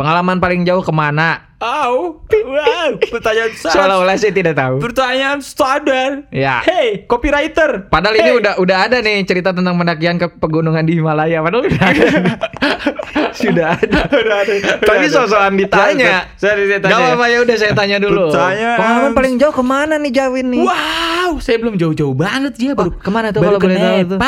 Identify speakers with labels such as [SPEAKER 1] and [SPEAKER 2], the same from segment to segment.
[SPEAKER 1] Pengalaman paling jauh ke mana?
[SPEAKER 2] Au, wow, pertanyaan sangat
[SPEAKER 1] Seolah-olah saya tidak tahu.
[SPEAKER 2] pertanyaan standar.
[SPEAKER 1] Ya.
[SPEAKER 2] Hey, copywriter.
[SPEAKER 1] Padahal ini
[SPEAKER 2] Hey.
[SPEAKER 1] udah udah ada nih cerita tentang pendakian ke pegunungan di Himalaya. Padahal udah ada. Sudah ada.
[SPEAKER 2] Udah ada.
[SPEAKER 1] Tapi sosokan ditanya.
[SPEAKER 2] Saya, saya, saya
[SPEAKER 1] Gak
[SPEAKER 2] tanya.
[SPEAKER 1] apa-apa ya udah saya tanya dulu.
[SPEAKER 2] Pertanyaan.
[SPEAKER 1] Pengalaman paling jauh ke mana nih Jawin nih?
[SPEAKER 2] Wow, saya belum jauh-jauh banget dia baru
[SPEAKER 1] ke mana tuh
[SPEAKER 2] baru
[SPEAKER 1] kalau
[SPEAKER 2] ke
[SPEAKER 1] boleh tahu tuh?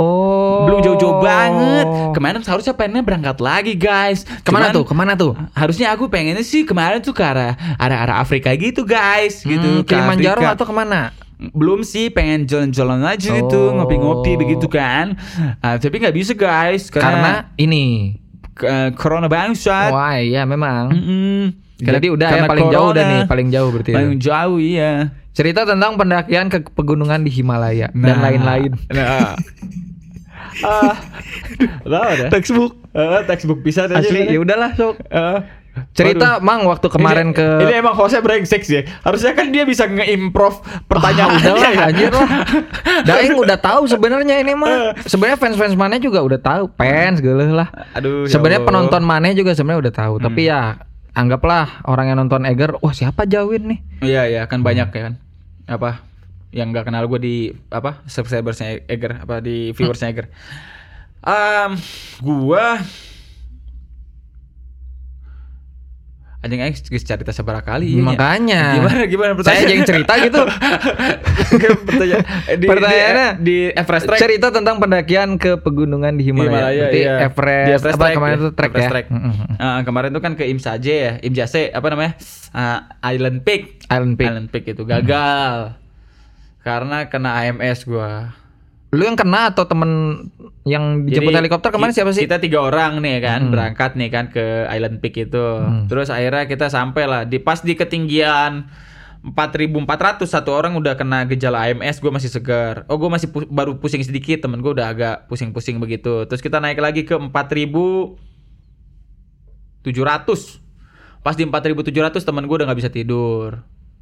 [SPEAKER 1] Oh.
[SPEAKER 2] Belum jauh-jauh banget. Kemarin seharusnya pengennya berangkat lagi, guys.
[SPEAKER 1] Ke mana
[SPEAKER 2] Cuman,
[SPEAKER 1] tuh? Ke mana tuh?
[SPEAKER 2] Harusnya aku pengennya sih kemarin tuh ke arah arah, arah Afrika gitu, guys. Gitu.
[SPEAKER 1] Hmm,
[SPEAKER 2] ke
[SPEAKER 1] Kilimanjaro atau ke mana?
[SPEAKER 2] Belum sih pengen jalan-jalan aja gitu
[SPEAKER 1] Oh.
[SPEAKER 2] ngopi-ngopi begitu kan Ah, tapi nggak bisa guys
[SPEAKER 1] Karena
[SPEAKER 2] karena,
[SPEAKER 1] ini.
[SPEAKER 2] eh, corona bangsat
[SPEAKER 1] Wah, iya memang.
[SPEAKER 2] Mm-mm.
[SPEAKER 1] Jadi udah ya
[SPEAKER 2] Karena
[SPEAKER 1] paling jauh udah
[SPEAKER 2] corona.
[SPEAKER 1] nih, paling jauh berarti.
[SPEAKER 2] paling jauh iya
[SPEAKER 1] Cerita tentang pendakian ke pegunungan di Himalaya dan
[SPEAKER 2] Nah.
[SPEAKER 1] lain-lain.
[SPEAKER 2] nah ah tahu dah
[SPEAKER 1] Textbook.
[SPEAKER 2] Eh, textbook bisa aja
[SPEAKER 1] Asli, ya udahlah, sok.
[SPEAKER 2] Eh,
[SPEAKER 1] Cerita
[SPEAKER 2] waduh.
[SPEAKER 1] Mang waktu kemarin
[SPEAKER 2] ini,
[SPEAKER 1] ke
[SPEAKER 2] ini emang hostnya brengsek sih harusnya kan dia bisa nge-improv pertanyaan
[SPEAKER 1] Ah, udahlah anjir lah. Daeng udah tahu sebenarnya ini mah. Sebenarnya fans-fans mana juga udah tahu, fans geuleuh lah.
[SPEAKER 2] aduh ya
[SPEAKER 1] Sebenarnya penonton mana juga sebenarnya udah tahu, tapi ya anggaplah orang yang nonton Eger, wah siapa Jawin nih?
[SPEAKER 2] Iya iya kan banyak ya kan apa yang nggak kenal gue di apa subscribersnya Eger apa di viewersnya Eger. Um, gua anjing aing geus cerita seberapa kali ya,
[SPEAKER 1] Makanya.
[SPEAKER 2] Gimana gimana
[SPEAKER 1] Saya aja yang cerita gitu.
[SPEAKER 2] Pertanyaan di,
[SPEAKER 1] Pertanyaannya
[SPEAKER 2] di, di Everest Track.
[SPEAKER 1] cerita tentang pendakian ke pegunungan di Himalaya.
[SPEAKER 2] Himalaya,
[SPEAKER 1] Berarti
[SPEAKER 2] iya.
[SPEAKER 1] Everest,
[SPEAKER 2] Di Everest
[SPEAKER 1] apa
[SPEAKER 2] Track,
[SPEAKER 1] kemarin
[SPEAKER 2] ya.
[SPEAKER 1] itu trek
[SPEAKER 2] Everest
[SPEAKER 1] ya?
[SPEAKER 2] Track.
[SPEAKER 1] Mm-mm.
[SPEAKER 2] Ah, kemarin tuh kan ke Imsaje ya, Imjase apa namanya? Ah, Island Peak.
[SPEAKER 1] Island Peak.
[SPEAKER 2] Island Peak itu gagal. Karena kena AMS gua.
[SPEAKER 1] Lu yang kena atau temen yang dijemput
[SPEAKER 2] Jadi,
[SPEAKER 1] helikopter kemarin siapa sih?
[SPEAKER 2] Kita tiga orang nih kan
[SPEAKER 1] Hmm.
[SPEAKER 2] berangkat nih kan ke Island Peak itu. Terus akhirnya kita sampai lah di pas di ketinggian 4.400 satu orang udah kena gejala AMS gue masih segar. Oh gue masih pu- baru pusing sedikit temen gue udah agak pusing-pusing begitu. Terus kita naik lagi ke 4.700. Pas di 4.700 temen gue udah nggak bisa tidur.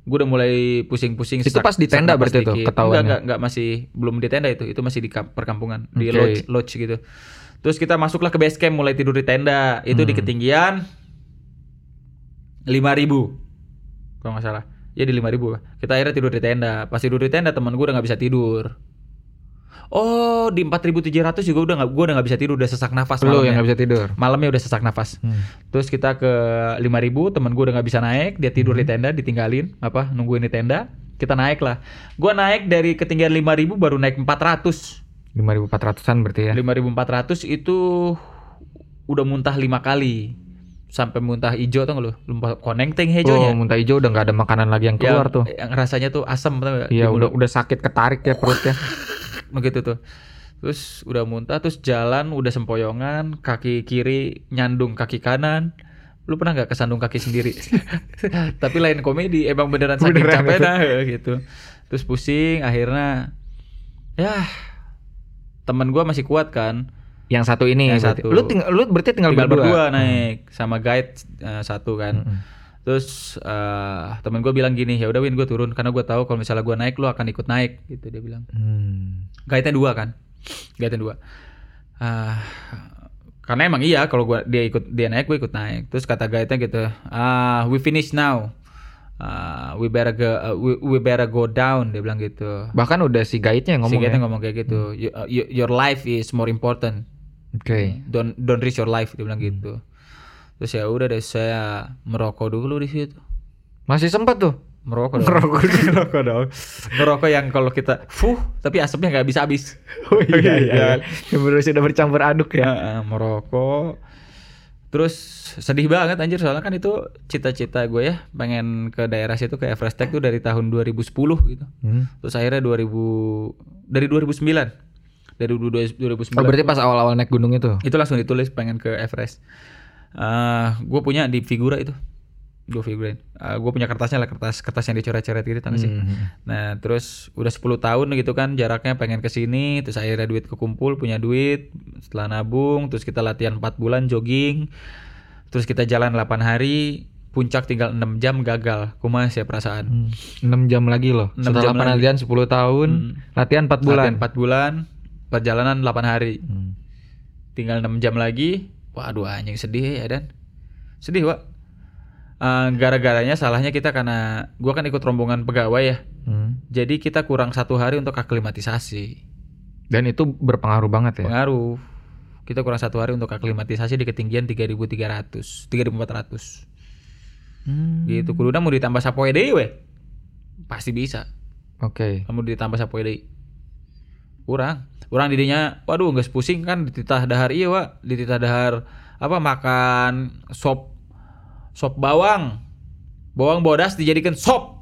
[SPEAKER 2] Gue udah mulai pusing-pusing.
[SPEAKER 1] Itu
[SPEAKER 2] sesak-
[SPEAKER 1] pas di tenda berarti tuh
[SPEAKER 2] dikit.
[SPEAKER 1] ketahuannya?
[SPEAKER 2] Enggak, enggak, enggak masih belum di tenda itu. Itu masih di kam- perkampungan, di lodge, lodge gitu. Terus kita masuklah ke base camp mulai tidur di tenda. Itu di
[SPEAKER 1] Hmm.
[SPEAKER 2] ketinggian 5000. Kalau nggak salah. Ya di 5000. Kita akhirnya tidur di tenda. Pas tidur di tenda teman gue udah nggak bisa tidur. Oh, di 4700 juga udah nggak gue udah nggak bisa tidur, udah sesak nafas
[SPEAKER 1] Lu
[SPEAKER 2] malamnya.
[SPEAKER 1] yang nggak bisa tidur.
[SPEAKER 2] Malamnya udah sesak nafas.
[SPEAKER 1] Hmm.
[SPEAKER 2] Terus kita ke 5000, temen gue udah nggak bisa naik, dia tidur di tenda, ditinggalin apa nungguin di tenda. Kita naik lah. Gua naik dari ketinggian 5000 baru naik 400.
[SPEAKER 1] 5400-an berarti ya.
[SPEAKER 2] 5400 itu udah muntah lima kali. Sampai muntah hijau gak lu? Lumpah konengteng
[SPEAKER 1] Oh,
[SPEAKER 2] hijaunya.
[SPEAKER 1] muntah hijau udah nggak ada makanan lagi yang keluar tuh.
[SPEAKER 2] Yang rasanya tuh asam gak?
[SPEAKER 1] Iya, udah udah sakit ketarik ya perutnya.
[SPEAKER 2] begitu tuh. Terus udah muntah, terus jalan udah sempoyongan, kaki kiri nyandung kaki kanan. Lu pernah nggak kesandung kaki sendiri? Tapi lain komedi, emang beneran saking
[SPEAKER 1] Beneran
[SPEAKER 2] capek dah gitu. Terus pusing, akhirnya ya teman gua masih kuat kan.
[SPEAKER 1] yang satu ini
[SPEAKER 2] Yang satu.
[SPEAKER 1] Lu tinggal lu berarti tinggal,
[SPEAKER 2] Tinggal berdua,
[SPEAKER 1] berdua.
[SPEAKER 2] naik sama guide eh, satu kan.
[SPEAKER 1] Mm-mm.
[SPEAKER 2] Terus eh temen gue bilang gini, ya udah Win gue turun karena gue tahu kalau misalnya gue naik lu akan ikut naik gitu dia bilang.
[SPEAKER 1] Hmm.
[SPEAKER 2] Guide-nya dua kan, guide-nya dua. Ah, karena emang iya kalau gua dia ikut dia naik gue ikut naik. Terus kata guide-nya gitu, ah we finish now. Ah, we better go, uh, we, we better go down dia bilang gitu.
[SPEAKER 1] Bahkan udah si guide-nya yang
[SPEAKER 2] Si
[SPEAKER 1] ngomong
[SPEAKER 2] guide-nya
[SPEAKER 1] ya.
[SPEAKER 2] ngomong kayak gitu. You- uh, you- your life is more important.
[SPEAKER 1] Oke.
[SPEAKER 2] Don't don't risk your life dia bilang gitu. Terus ya udah deh saya merokok dulu di situ.
[SPEAKER 1] Masih sempat tuh.
[SPEAKER 2] Merokok dong. Merokok Merokok dong. Merokok yang kalau kita fuh tapi asapnya nggak bisa habis.
[SPEAKER 1] Oh iya Yang bener sudah bercampur aduk ya.
[SPEAKER 2] Heeh, merokok. Terus sedih banget anjir soalnya kan itu cita-cita gue ya pengen ke daerah situ ke Everest Tech tuh dari tahun 2010 gitu.
[SPEAKER 1] Hmm.
[SPEAKER 2] Terus akhirnya 2000 dari 2009. Dari 2009.
[SPEAKER 1] Oh berarti pas awal-awal naik gunung itu.
[SPEAKER 2] itu langsung ditulis pengen ke Everest. Eh, gue punya di figura itu, gue figurin. gue punya kertasnya lah kertas kertas yang dicoret-coret gitu tau gak sih.
[SPEAKER 1] Hmm.
[SPEAKER 2] Nah terus udah 10 tahun gitu kan jaraknya pengen ke sini, terus akhirnya duit kekumpul, punya duit, setelah nabung, terus kita latihan 4 bulan jogging, terus kita jalan 8 hari, puncak tinggal 6 jam gagal, kumaha sih perasaan.
[SPEAKER 1] Hmm. 6 jam lagi loh.
[SPEAKER 2] Enam
[SPEAKER 1] Setelah
[SPEAKER 2] jam
[SPEAKER 1] penelitian 10 tahun,
[SPEAKER 2] Hmm.
[SPEAKER 1] latihan 4 bulan.
[SPEAKER 2] Latihan 4 bulan, perjalanan 8 hari.
[SPEAKER 1] Hmm.
[SPEAKER 2] tinggal 6 jam lagi waduh anjing sedih ya dan sedih Wak. Eh, gara-garanya salahnya kita karena gua kan ikut rombongan pegawai ya.
[SPEAKER 1] Hmm.
[SPEAKER 2] jadi kita kurang satu hari untuk aklimatisasi.
[SPEAKER 1] Dan itu berpengaruh banget ya.
[SPEAKER 2] pengaruh. Kita kurang satu hari untuk aklimatisasi di ketinggian 3300 3400
[SPEAKER 1] Hmm.
[SPEAKER 2] gitu. Kudunya mau ditambah sapoe deui we pasti bisa.
[SPEAKER 1] Oke.
[SPEAKER 2] kamu ditambah sapoe deui kurang kurang didinya waduh nggak pusing kan dititah dahar. Iya wa dititah dahar apa makan sop sop bawang. Bawang bodas dijadikan sop.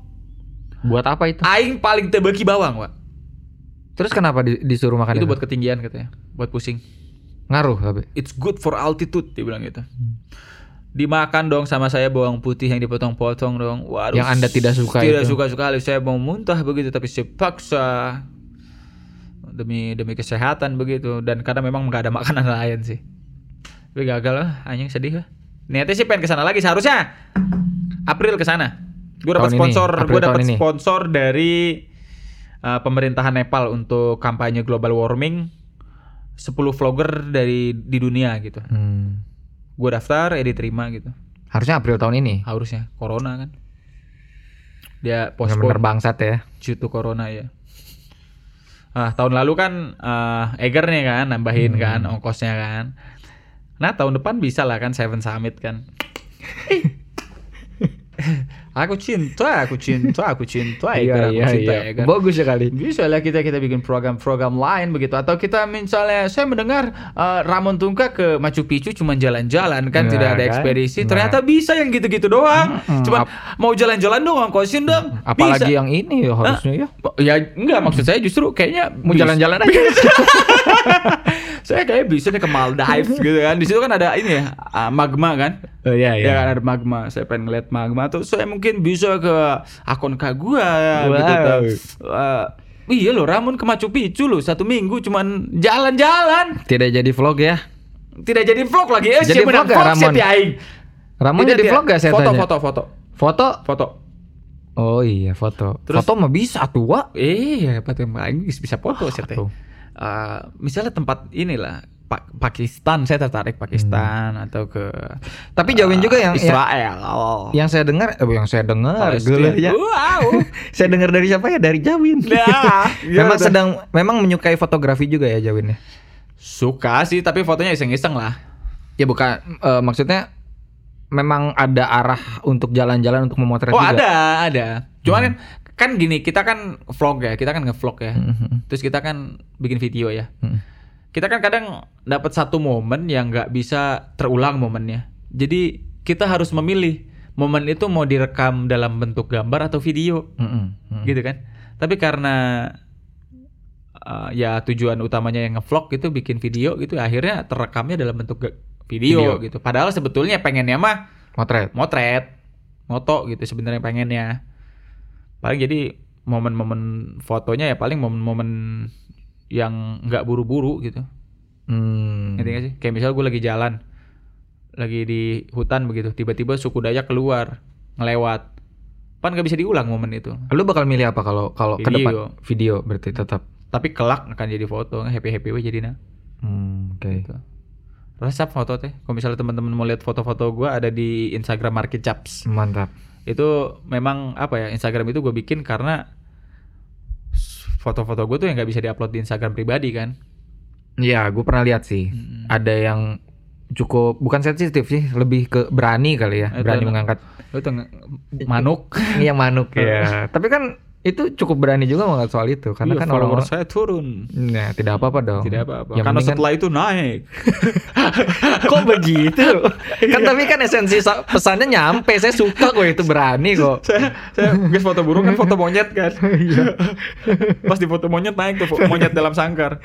[SPEAKER 1] Buat apa itu?
[SPEAKER 2] aing paling tebeki bawang wa
[SPEAKER 1] Terus kenapa di- disuruh makan
[SPEAKER 2] itu
[SPEAKER 1] itu?
[SPEAKER 2] buat ketinggian katanya buat pusing.
[SPEAKER 1] Ngaruh tapi.
[SPEAKER 2] it's good for altitude dia bilang gitu. Dimakan dong sama saya bawang putih yang dipotong-potong dong. Waduh
[SPEAKER 1] Yang Anda tidak suka
[SPEAKER 2] tidak
[SPEAKER 1] itu.
[SPEAKER 2] suka sekali. Saya mau muntah begitu tapi saya paksa demi demi kesehatan begitu. Dan karena memang nggak ada makanan lain sih. Tapi gagal lah anjing sedih lah. Niatnya sih pengen ke sana lagi seharusnya. April ke sana. Gue dapat sponsor gue dapat
[SPEAKER 1] tahun ini.
[SPEAKER 2] sponsor dari uh, pemerintahan Nepal untuk kampanye global warming. 10 vlogger dari di dunia gitu.
[SPEAKER 1] Hmm.
[SPEAKER 2] gue daftar ya diterima gitu.
[SPEAKER 1] Harusnya April tahun ini.
[SPEAKER 2] harusnya corona kan. Dia postpone.
[SPEAKER 1] bangsat ya.
[SPEAKER 2] to corona ya ah tahun lalu kan eh Eger nih kan nambahin kan ongkosnya kan. Nah tahun depan bisa lah kan Seven Summit kan aku cinta aku cinta aku cinta Eger aku cinta Eger
[SPEAKER 1] Bagus sekali.
[SPEAKER 2] bisa lah kita kita bikin program-program lain begitu atau kita misalnya saya mendengar eh, Ramon Tungka ke Machu Picchu cuma jalan-jalan kan
[SPEAKER 1] Nah,
[SPEAKER 2] tidak ada
[SPEAKER 1] kan?
[SPEAKER 2] ekspedisi
[SPEAKER 1] Nah.
[SPEAKER 2] ternyata bisa yang gitu-gitu doang
[SPEAKER 1] Mm-mm.
[SPEAKER 2] cuma mau jalan-jalan dong ongkosin dong
[SPEAKER 1] Apalagi
[SPEAKER 2] Bisa.
[SPEAKER 1] yang ini ya, harusnya ya.
[SPEAKER 2] ya enggak maksud saya justru kayaknya
[SPEAKER 1] Mau jalan-jalan aja.
[SPEAKER 2] saya kayak bisa deh ke Maldives gitu kan di situ kan ada ini ya ah, magma kan
[SPEAKER 1] Oh iya
[SPEAKER 2] ya kan ada magma saya pengen ngeliat magma tuh saya mungkin bisa ke akun Kagua gitu
[SPEAKER 1] Wow.
[SPEAKER 2] tuh. Eh, iya loh Ramon ke Machu Picchu loh satu minggu cuman jalan-jalan
[SPEAKER 1] Tidak jadi vlog ya.
[SPEAKER 2] tidak jadi vlog lagi eh
[SPEAKER 1] Jadi vlog gak,
[SPEAKER 2] vlog
[SPEAKER 1] Ramon?
[SPEAKER 2] aing
[SPEAKER 1] Ramon jadi vlog gak saya
[SPEAKER 2] foto
[SPEAKER 1] tanya?
[SPEAKER 2] foto foto
[SPEAKER 1] Foto?
[SPEAKER 2] foto
[SPEAKER 1] Oh iya foto.
[SPEAKER 2] Terus-
[SPEAKER 1] foto mah bisa tuh, Wak.
[SPEAKER 2] iya apa tuh aing bisa foto teh
[SPEAKER 1] tuh.
[SPEAKER 2] Eh, misalnya tempat inilah Pa- Pakistan saya tertarik Pakistan atau ke
[SPEAKER 1] Tapi jauhin juga yang
[SPEAKER 2] Israel
[SPEAKER 1] yang saya dengar, eh, yang saya dengar, ya.
[SPEAKER 2] Wow.
[SPEAKER 1] saya dengar dari siapa ya? Dari Jawin.
[SPEAKER 2] Nah,
[SPEAKER 1] memang
[SPEAKER 2] gimana?
[SPEAKER 1] sedang memang menyukai fotografi juga ya Jawin ya.
[SPEAKER 2] suka sih tapi fotonya iseng-iseng lah
[SPEAKER 1] Ya bukan eh, maksudnya memang ada arah untuk jalan-jalan untuk memotret
[SPEAKER 2] oh
[SPEAKER 1] juga.
[SPEAKER 2] ada ada cuman kan kan gini kita kan vlog ya kita kan ngevlog ya
[SPEAKER 1] Mhm.
[SPEAKER 2] terus kita kan bikin video ya
[SPEAKER 1] Mhm.
[SPEAKER 2] Kita kan kadang dapat satu momen yang nggak bisa terulang momennya jadi kita harus memilih momen itu mau direkam dalam bentuk gambar atau video
[SPEAKER 1] Mhm. Mhm.
[SPEAKER 2] gitu kan tapi karena uh, ya tujuan utamanya yang ngevlog gitu bikin video gitu akhirnya terekamnya dalam bentuk video,
[SPEAKER 1] Video.
[SPEAKER 2] gitu padahal sebetulnya pengennya mah
[SPEAKER 1] Motret.
[SPEAKER 2] motret moto gitu sebenarnya pengennya paling jadi momen-momen fotonya ya paling momen-momen yang nggak buru-buru gitu
[SPEAKER 1] Hmm.
[SPEAKER 2] ngerti nggak sih kayak misal gue lagi jalan lagi di hutan begitu tiba-tiba suku Dayak keluar ngelewat pan nggak bisa diulang momen itu
[SPEAKER 1] Lu bakal milih apa kalau kalau ke depan? Video berarti tetap.
[SPEAKER 2] tapi kelak akan jadi foto happy happy we jadi nah
[SPEAKER 1] Hmm, oke.
[SPEAKER 2] gitu. resep foto teh kalau misalnya teman-teman mau lihat foto-foto gue ada di Instagram Market Chaps
[SPEAKER 1] Mantap.
[SPEAKER 2] itu memang apa ya Instagram itu gue bikin karena foto-foto gue tuh yang nggak bisa diupload di Instagram pribadi kan
[SPEAKER 1] Iya, gue pernah lihat sih.
[SPEAKER 2] Mm-mm.
[SPEAKER 1] Ada yang cukup bukan sensitif sih, lebih ke berani kali ya,
[SPEAKER 2] Itu
[SPEAKER 1] berani
[SPEAKER 2] enak.
[SPEAKER 1] mengangkat
[SPEAKER 2] itu nge- manuk
[SPEAKER 1] yang manuk ya. Tapi kan itu cukup berani juga mengangkat soal itu karena
[SPEAKER 2] Iya,
[SPEAKER 1] kan
[SPEAKER 2] follower
[SPEAKER 1] orang-orang
[SPEAKER 2] saya turun
[SPEAKER 1] Nah, tidak apa-apa dong.
[SPEAKER 2] tidak apa-apa
[SPEAKER 1] Yang
[SPEAKER 2] karena
[SPEAKER 1] penting kan-
[SPEAKER 2] setelah itu naik
[SPEAKER 1] kok begitu? kan tapi kan esensi sa- pesannya nyampe. Saya suka kok itu berani kok.
[SPEAKER 2] saya saya guys foto burung kan foto monyet kan pas di foto monyet naik tuh monyet dalam sangkar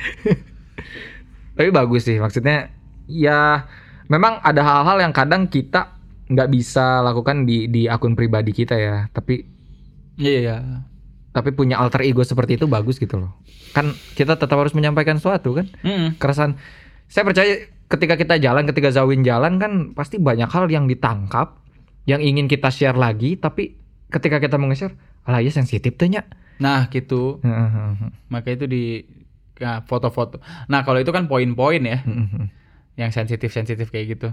[SPEAKER 1] Tapi bagus sih, maksudnya ya memang ada hal-hal yang kadang kita nggak bisa lakukan di di akun pribadi kita ya. Tapi
[SPEAKER 2] iya iya
[SPEAKER 1] tapi punya alter ego seperti itu bagus gitu loh. Kan kita tetap harus menyampaikan sesuatu kan.
[SPEAKER 2] Mm-mm.
[SPEAKER 1] Keresahan. Saya percaya ketika kita jalan, ketika Zawin jalan kan pasti banyak hal yang ditangkap yang ingin kita share lagi, tapi ketika kita mau nge-share, alah ya sensitif tuh nya.
[SPEAKER 2] nah gitu maka itu di nah, foto-foto nah kalau itu kan poin-poin ya yang sensitif sensitif kayak gitu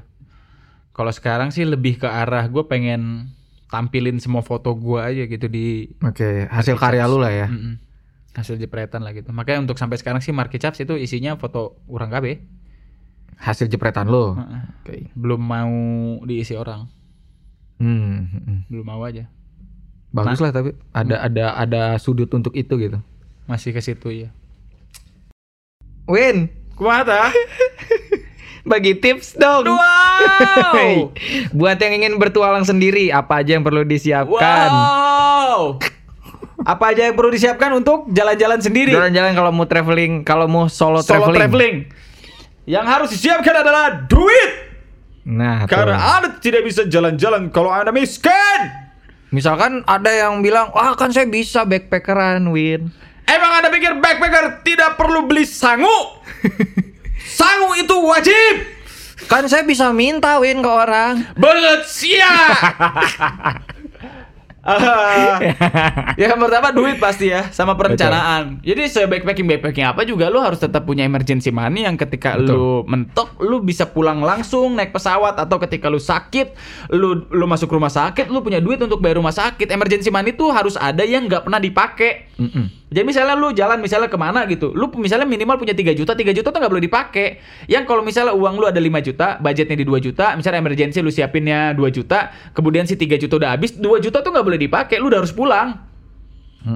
[SPEAKER 2] Kalau sekarang sih lebih ke arah gue pengen tampilin semua foto gue aja gitu di
[SPEAKER 1] Oke, hasil karya lu lah ya.
[SPEAKER 2] Mm-mm. hasil jepretan lah gitu. Makanya untuk sampai sekarang sih Market Chaps itu isinya foto orang KB.
[SPEAKER 1] Hasil jepretan lu.
[SPEAKER 2] Heeh.
[SPEAKER 1] Oke.
[SPEAKER 2] Belum mau diisi orang,
[SPEAKER 1] Hmm, hmm, hmm.
[SPEAKER 2] belum mau aja.
[SPEAKER 1] Bagus lah tapi ada ada ada sudut untuk itu gitu.
[SPEAKER 2] Masih ke situ ya.
[SPEAKER 1] Win,
[SPEAKER 2] Kumaha
[SPEAKER 1] bagi tips dong. Hey, Buat yang ingin bertualang sendiri, apa aja yang perlu disiapkan?
[SPEAKER 2] Wow. Apa aja yang perlu disiapkan untuk jalan-jalan sendiri?
[SPEAKER 1] Jalan-jalan kalau mau traveling, kalau mau solo,
[SPEAKER 2] Solo
[SPEAKER 1] traveling.
[SPEAKER 2] traveling. Yang harus disiapkan adalah duit.
[SPEAKER 1] Nah, tuh.
[SPEAKER 2] Karena Anda tidak bisa jalan-jalan kalau Anda miskin.
[SPEAKER 1] misalkan ada yang bilang, "Wah, kan saya bisa backpackeran, Win."
[SPEAKER 2] Emang Anda pikir backpacker tidak perlu beli sangu? sangu itu wajib.
[SPEAKER 1] Kan saya bisa minta, Win, ke orang.
[SPEAKER 2] Banget sia. Ya yang pertama duit pasti ya sama perencanaan. Jadi se backpacking backpacking apa juga lu harus tetap punya emergency money yang ketika lu mentok lu bisa pulang langsung naik pesawat atau ketika lu sakit lu lu masuk rumah sakit lu punya duit untuk bayar rumah sakit. Emergency money tuh harus ada yang nggak pernah dipakai.
[SPEAKER 1] Mm-mm.
[SPEAKER 2] Jadi misalnya lu jalan misalnya ke mana gitu, lu misalnya minimal punya 3 juta, 3 juta tuh nggak boleh dipakai. Yang kalau misalnya uang lu ada 5 juta, budgetnya di 2 juta, misalnya emergency lu siapinnya 2 juta, kemudian si 3 juta udah habis, 2 juta tuh nggak boleh dipakai, lu udah harus pulang.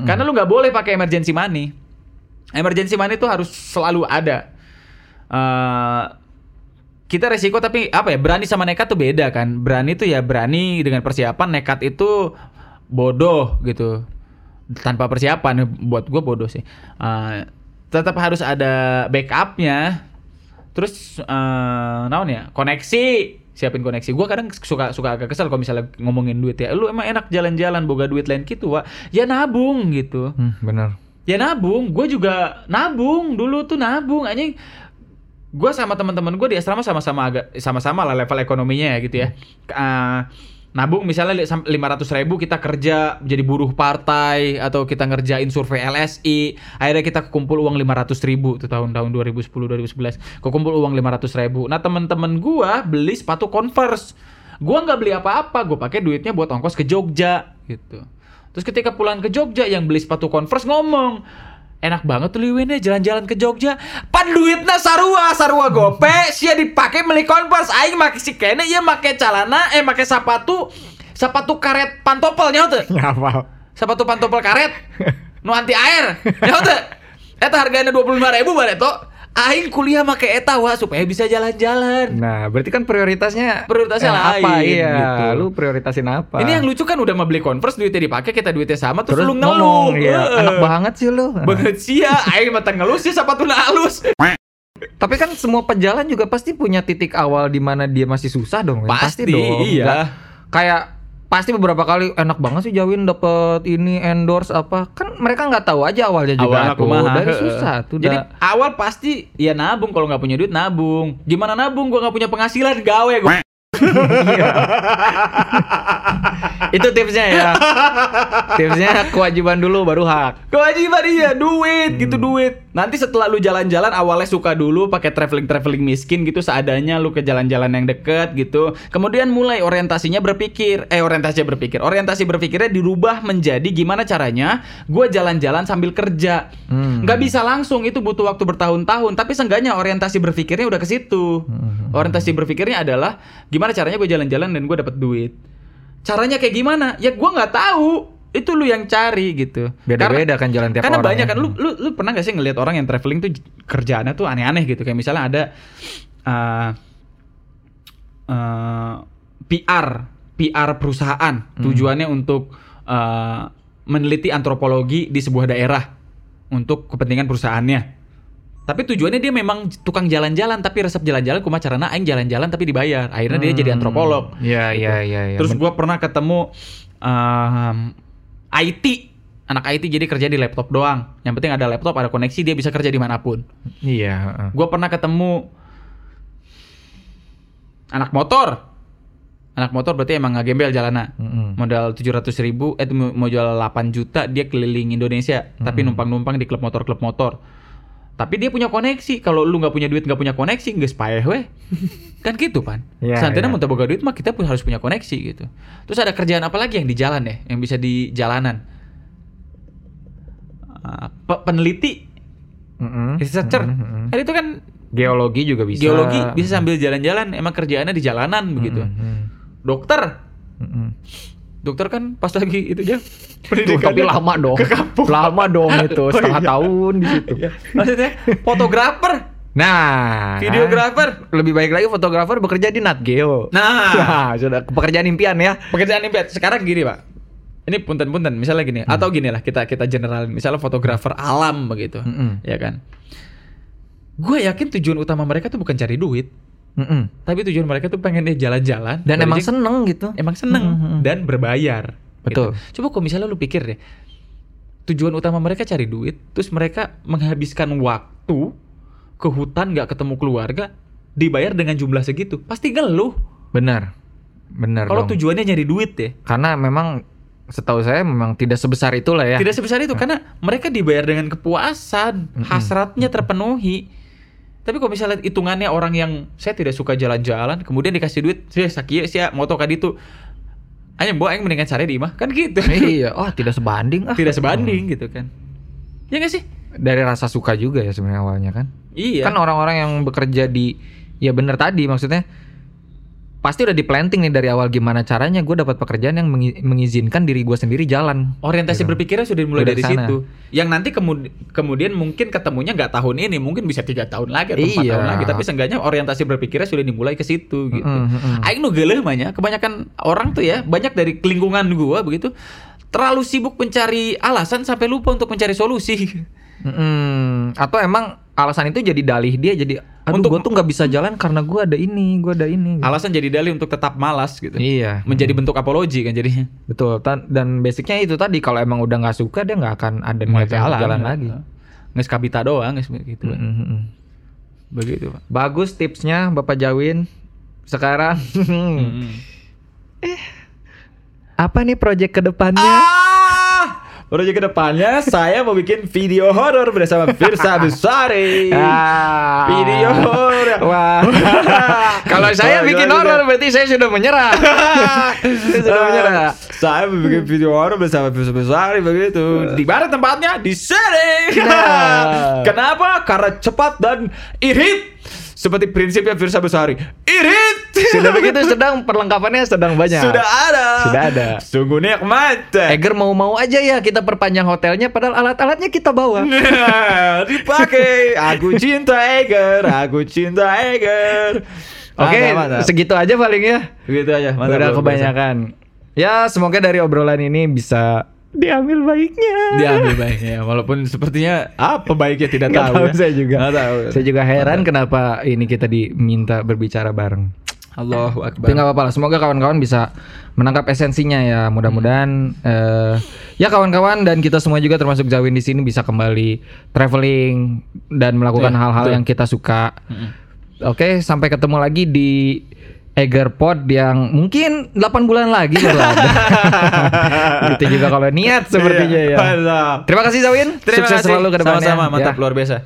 [SPEAKER 2] Karena lu nggak boleh pakai emergency money. Emergency money itu harus selalu ada. Eh, kita resiko tapi apa ya berani sama nekat tuh beda kan. Berani tuh ya berani dengan persiapan, nekat itu bodoh gitu. Tanpa persiapan buat gue bodoh sih. Eh, tetap harus ada backupnya. Terus eh naon ya koneksi siapin koneksi. Gua kadang suka suka agak kesel kalau misalnya ngomongin duit ya. Lu emang enak jalan-jalan boga duit lain gitu, Wak. Ya nabung gitu.
[SPEAKER 1] Hmm, bener.
[SPEAKER 2] Ya nabung, gue juga nabung dulu tuh nabung anjing. Gue sama teman-teman gue di asrama sama-sama agak sama-sama lah level ekonominya ya gitu ya. Eh, nabung misalnya lima ratus ribu kita kerja jadi buruh partai atau kita ngerjain survei LSI akhirnya kita kumpul uang lima ratus ribu tuh tahun-tahun 2010 2011 kumpul uang lima ratus ribu. Nah teman-teman gua beli sepatu Converse. Gua nggak beli apa-apa gue pakai duitnya buat ongkos ke Jogja gitu. Terus ketika pulang ke Jogja yang beli sepatu Converse ngomong enak banget tuh liwinnya jalan-jalan ke Jogja. Pan duitnya sarua sarua gope sia dipake beli Converse aing make si kene ieu make calana eh make sepatu sepatu karet pantopel nyaho teu?
[SPEAKER 1] Ngapal.
[SPEAKER 2] sepatu pantopel karet nu anti air nyaho teu? Eta harganya 25.000 ribu bareto aing kuliah make eta wah supaya bisa jalan-jalan
[SPEAKER 1] Nah, berarti kan prioritasnya
[SPEAKER 2] Prioritasnya
[SPEAKER 1] eh, apa?
[SPEAKER 2] lain,
[SPEAKER 1] Iya,
[SPEAKER 2] gitu.
[SPEAKER 1] lu prioritasin apa?
[SPEAKER 2] ini yang lucu kan udah mau beli Converse duitnya dipakai kita duitnya sama terus,
[SPEAKER 1] terus
[SPEAKER 2] lu ngeluh
[SPEAKER 1] iya,
[SPEAKER 2] Heeh.
[SPEAKER 1] anak banget sih lu.
[SPEAKER 2] banget sia aing mata ngeluh sih sepatu halus
[SPEAKER 1] Tapi kan semua pejalan juga pasti punya titik awal di mana dia masih susah dong. Win.
[SPEAKER 2] Pasti,
[SPEAKER 1] dong.
[SPEAKER 2] iya.
[SPEAKER 1] Nggak- kayak pasti beberapa kali enak banget sih Jawin dapet ini endorse apa. Kan mereka nggak tahu aja awalnya juga
[SPEAKER 2] awalnya
[SPEAKER 1] tuh
[SPEAKER 2] kumaha
[SPEAKER 1] dari susah tuh
[SPEAKER 2] jadi
[SPEAKER 1] dah.
[SPEAKER 2] awal pasti ya nabung kalau nggak punya duit nabung. Gimana nabung? Gua nggak punya penghasilan gawe gua
[SPEAKER 1] itu tipsnya ya. Tipsnya kewajiban dulu baru hak.
[SPEAKER 2] Kewajiban iya duit gitu
[SPEAKER 1] Hmm.
[SPEAKER 2] duit. Nanti setelah lu jalan-jalan awalnya suka dulu pakai traveling traveling miskin gitu seadanya lu ke jalan-jalan yang deket gitu. Kemudian mulai orientasinya berpikir eh orientasinya berpikir. Orientasi berpikirnya dirubah menjadi gimana caranya gua jalan-jalan sambil kerja.
[SPEAKER 1] Hmm.
[SPEAKER 2] nggak bisa langsung itu butuh waktu bertahun-tahun. Tapi seenggaknya orientasi berpikirnya udah ke situ.
[SPEAKER 1] Hmm.
[SPEAKER 2] orientasi berpikirnya adalah gimana caranya gue jalan-jalan dan gue dapat duit caranya kayak gimana? Ya gue nggak tahu. Itu lu yang cari gitu.
[SPEAKER 1] Beda-beda kan jalan tiap
[SPEAKER 2] karena
[SPEAKER 1] orang
[SPEAKER 2] banyak
[SPEAKER 1] ya.
[SPEAKER 2] kan lu, lu lu pernah gak sih ngelihat orang yang traveling tuh kerjaannya tuh aneh-aneh gitu? Kayak misalnya ada uh, uh, PR PR perusahaan.
[SPEAKER 1] Hmm.
[SPEAKER 2] tujuannya untuk uh, meneliti antropologi di sebuah daerah untuk kepentingan perusahaannya tapi tujuannya dia memang tukang jalan-jalan tapi resep jalan-jalan kumaha carana? Aing jalan-jalan tapi dibayar. Akhirnya dia jadi antropolog.
[SPEAKER 1] Iya,
[SPEAKER 2] Gitu.
[SPEAKER 1] iya, iya, iya.
[SPEAKER 2] terus gua pernah ketemu um, IT anak IT jadi kerja di laptop doang. Yang penting ada laptop ada koneksi dia bisa kerja di mana pun.
[SPEAKER 1] Iya heeh.
[SPEAKER 2] gue pernah ketemu anak motor. Anak motor berarti emang nggak gembel jalanan
[SPEAKER 1] Mm-mm.
[SPEAKER 2] modal 700 ribu eh mau jual 8 juta dia keliling Indonesia. Tapi numpang-numpang di klub motor klub motor Tapi dia punya koneksi. Kalau lu nggak punya duit, nggak punya koneksi, nggak paeh weh. kan gitu pan.
[SPEAKER 1] Iya,
[SPEAKER 2] Santina
[SPEAKER 1] iya.
[SPEAKER 2] mau boga duit mah kita pun harus punya koneksi gitu. Terus ada kerjaan apa lagi yang di jalan ya, yang bisa di jalanan? Pe- peneliti,
[SPEAKER 1] Mm-mm.
[SPEAKER 2] researcher.
[SPEAKER 1] Mm-mm.
[SPEAKER 2] Kan itu kan
[SPEAKER 1] Geologi juga bisa.
[SPEAKER 2] geologi bisa sambil jalan-jalan. Emang kerjaannya di jalanan begitu.
[SPEAKER 1] Mm-mm.
[SPEAKER 2] Dokter,
[SPEAKER 1] Mm-mm.
[SPEAKER 2] Dokter kan pas lagi itu aja
[SPEAKER 1] Tuh, tapi lama dong.
[SPEAKER 2] ke kampung.
[SPEAKER 1] Lama dong itu,
[SPEAKER 2] Oh,
[SPEAKER 1] setengah
[SPEAKER 2] iya.
[SPEAKER 1] tahun di situ.
[SPEAKER 2] Maksudnya fotografer,
[SPEAKER 1] Nah,
[SPEAKER 2] videografer.
[SPEAKER 1] lebih baik lagi fotografer bekerja di Nat Geo.
[SPEAKER 2] Nah,
[SPEAKER 1] Nah, sudah pekerjaan impian ya.
[SPEAKER 2] pekerjaan impian sekarang gini pak ini punten-punten misalnya gini
[SPEAKER 1] Hmm.
[SPEAKER 2] atau gini lah kita kita generalin misalnya fotografer alam begitu
[SPEAKER 1] Mm-mm.
[SPEAKER 2] ya kan gue yakin tujuan utama mereka tuh bukan cari duit
[SPEAKER 1] Mm-mm.
[SPEAKER 2] tapi tujuan mereka tuh pengen dia jalan-jalan
[SPEAKER 1] Dan emang seneng gitu.
[SPEAKER 2] emang seneng
[SPEAKER 1] Mm-mm.
[SPEAKER 2] dan berbayar
[SPEAKER 1] Betul.
[SPEAKER 2] gitu. coba kalau misalnya lu pikir deh tujuan utama mereka cari duit terus mereka menghabiskan waktu ke hutan nggak ketemu keluarga dibayar dengan jumlah segitu pasti ngeluh
[SPEAKER 1] Benar. Benar
[SPEAKER 2] kalau tujuannya nyari duit ya
[SPEAKER 1] Karena memang setahu saya memang tidak sebesar itulah ya.
[SPEAKER 2] Tidak sebesar itu karena mereka dibayar dengan kepuasan,
[SPEAKER 1] Mm-mm.
[SPEAKER 2] hasratnya terpenuhi. Tapi kalau misalnya hitungannya orang yang saya tidak suka jalan-jalan, kemudian dikasih duit, saya sakit sih moto kadi itu. Ayo mbok aing mendingan cari di mah kan gitu.
[SPEAKER 1] iya, oh tidak sebanding ah.
[SPEAKER 2] Tidak sebanding gitu kan. Ya nggak sih?
[SPEAKER 1] Dari rasa suka juga ya sebenarnya awalnya kan.
[SPEAKER 2] Iya.
[SPEAKER 1] Kan orang-orang yang bekerja di ya bener tadi maksudnya pasti udah di planting nih dari awal gimana caranya gue dapat pekerjaan yang mengi- mengizinkan diri gue sendiri jalan.
[SPEAKER 2] Orientasi
[SPEAKER 1] Gitu.
[SPEAKER 2] berpikirnya sudah dimulai
[SPEAKER 1] Udah
[SPEAKER 2] dari
[SPEAKER 1] ke sana.
[SPEAKER 2] situ. Yang nanti kemud- kemudian mungkin ketemunya nggak tahun ini, mungkin bisa tiga tahun lagi atau empat
[SPEAKER 1] Iya.
[SPEAKER 2] tahun lagi. Tapi seenggaknya orientasi berpikirnya sudah dimulai ke situ gitu.
[SPEAKER 1] Mm-mm, mm-mm.
[SPEAKER 2] Aing nu geuleuh mah nya, kebanyakan orang tuh ya, banyak dari lingkungan gua begitu terlalu sibuk mencari alasan sampai lupa untuk mencari solusi.
[SPEAKER 1] Mm-mm. Atau emang alasan itu jadi dalih dia jadi aduh
[SPEAKER 2] Untuk-
[SPEAKER 1] gue tuh nggak bisa jalan karena gue ada ini, gue ada ini.
[SPEAKER 2] Alasan jadi dalih untuk tetap malas gitu.
[SPEAKER 1] Iya.
[SPEAKER 2] Menjadi bentuk apologi kan jadinya.
[SPEAKER 1] Betul. Dan basicnya itu tadi kalau emang udah nggak suka dia nggak akan ada niat jalan, jalan lagi.
[SPEAKER 2] Nges kabita doang, nges gitu.
[SPEAKER 1] Mm, mm, mm.
[SPEAKER 2] Begitu, Pak.
[SPEAKER 1] Bagus tipsnya Bapak Jawin. Sekarang
[SPEAKER 2] Mm-mm.
[SPEAKER 1] apa nih project ke depannya?
[SPEAKER 2] Ah! Proyek ke depannya saya mau bikin video horor bersama Firsa Besari.
[SPEAKER 1] Ah.
[SPEAKER 2] Video horor.
[SPEAKER 1] Wah. Kalau saya bikin horor berarti saya sudah menyerah. saya sudah menyerah.
[SPEAKER 2] Saya mau bikin video horor bersama Firsa Besari begitu. Di mana tempatnya? Di sini.
[SPEAKER 1] Nah.
[SPEAKER 2] Kenapa? Karena cepat dan irit. Seperti prinsipnya Firsa Besari. Irit.
[SPEAKER 1] Sudah begitu sedang perlengkapannya sedang banyak.
[SPEAKER 2] Sudah ada.
[SPEAKER 1] Sudah ada.
[SPEAKER 2] Sungguh nikmat.
[SPEAKER 1] Eger mau-mau aja ya kita perpanjang hotelnya padahal alat-alatnya kita bawa.
[SPEAKER 2] Nah, dipakai. Aku cinta Eger, aku cinta Eger.
[SPEAKER 1] Oke,
[SPEAKER 2] Mantap, mantap.
[SPEAKER 1] segitu aja paling ya.
[SPEAKER 2] Begitu aja.
[SPEAKER 1] Udah
[SPEAKER 2] luar biasa.
[SPEAKER 1] kebanyakan. Ya, semoga dari obrolan ini bisa diambil baiknya.
[SPEAKER 2] Diambil baiknya, walaupun sepertinya apa baiknya tidak tahu.
[SPEAKER 1] tahu
[SPEAKER 2] ya.
[SPEAKER 1] saya juga.
[SPEAKER 2] Nggak tahu.
[SPEAKER 1] Saya juga heran kenapa ini kita diminta berbicara bareng.
[SPEAKER 2] Allahu
[SPEAKER 1] Tapi
[SPEAKER 2] Akbar.
[SPEAKER 1] nggak apa-apa lah. Semoga kawan-kawan bisa menangkap esensinya ya. Mudah-mudahan eh, ya kawan-kawan dan kita semua juga termasuk Zawin di sini bisa kembali traveling dan melakukan
[SPEAKER 2] Iya,
[SPEAKER 1] hal-hal
[SPEAKER 2] betul.
[SPEAKER 1] yang kita suka.
[SPEAKER 2] Mm-mm.
[SPEAKER 1] Oke, sampai ketemu lagi di Egerpod yang mungkin 8 bulan lagi baru ada. gitu juga kalau niat sepertinya
[SPEAKER 2] Iya,
[SPEAKER 1] ya. Terima kasih Zawin.
[SPEAKER 2] Terima
[SPEAKER 1] Sukses
[SPEAKER 2] kasih.
[SPEAKER 1] selalu ke depannya.
[SPEAKER 2] Sama-sama, mantap
[SPEAKER 1] Ya.
[SPEAKER 2] luar biasa.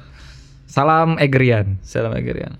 [SPEAKER 1] Salam Egerian.
[SPEAKER 2] Salam Egerian.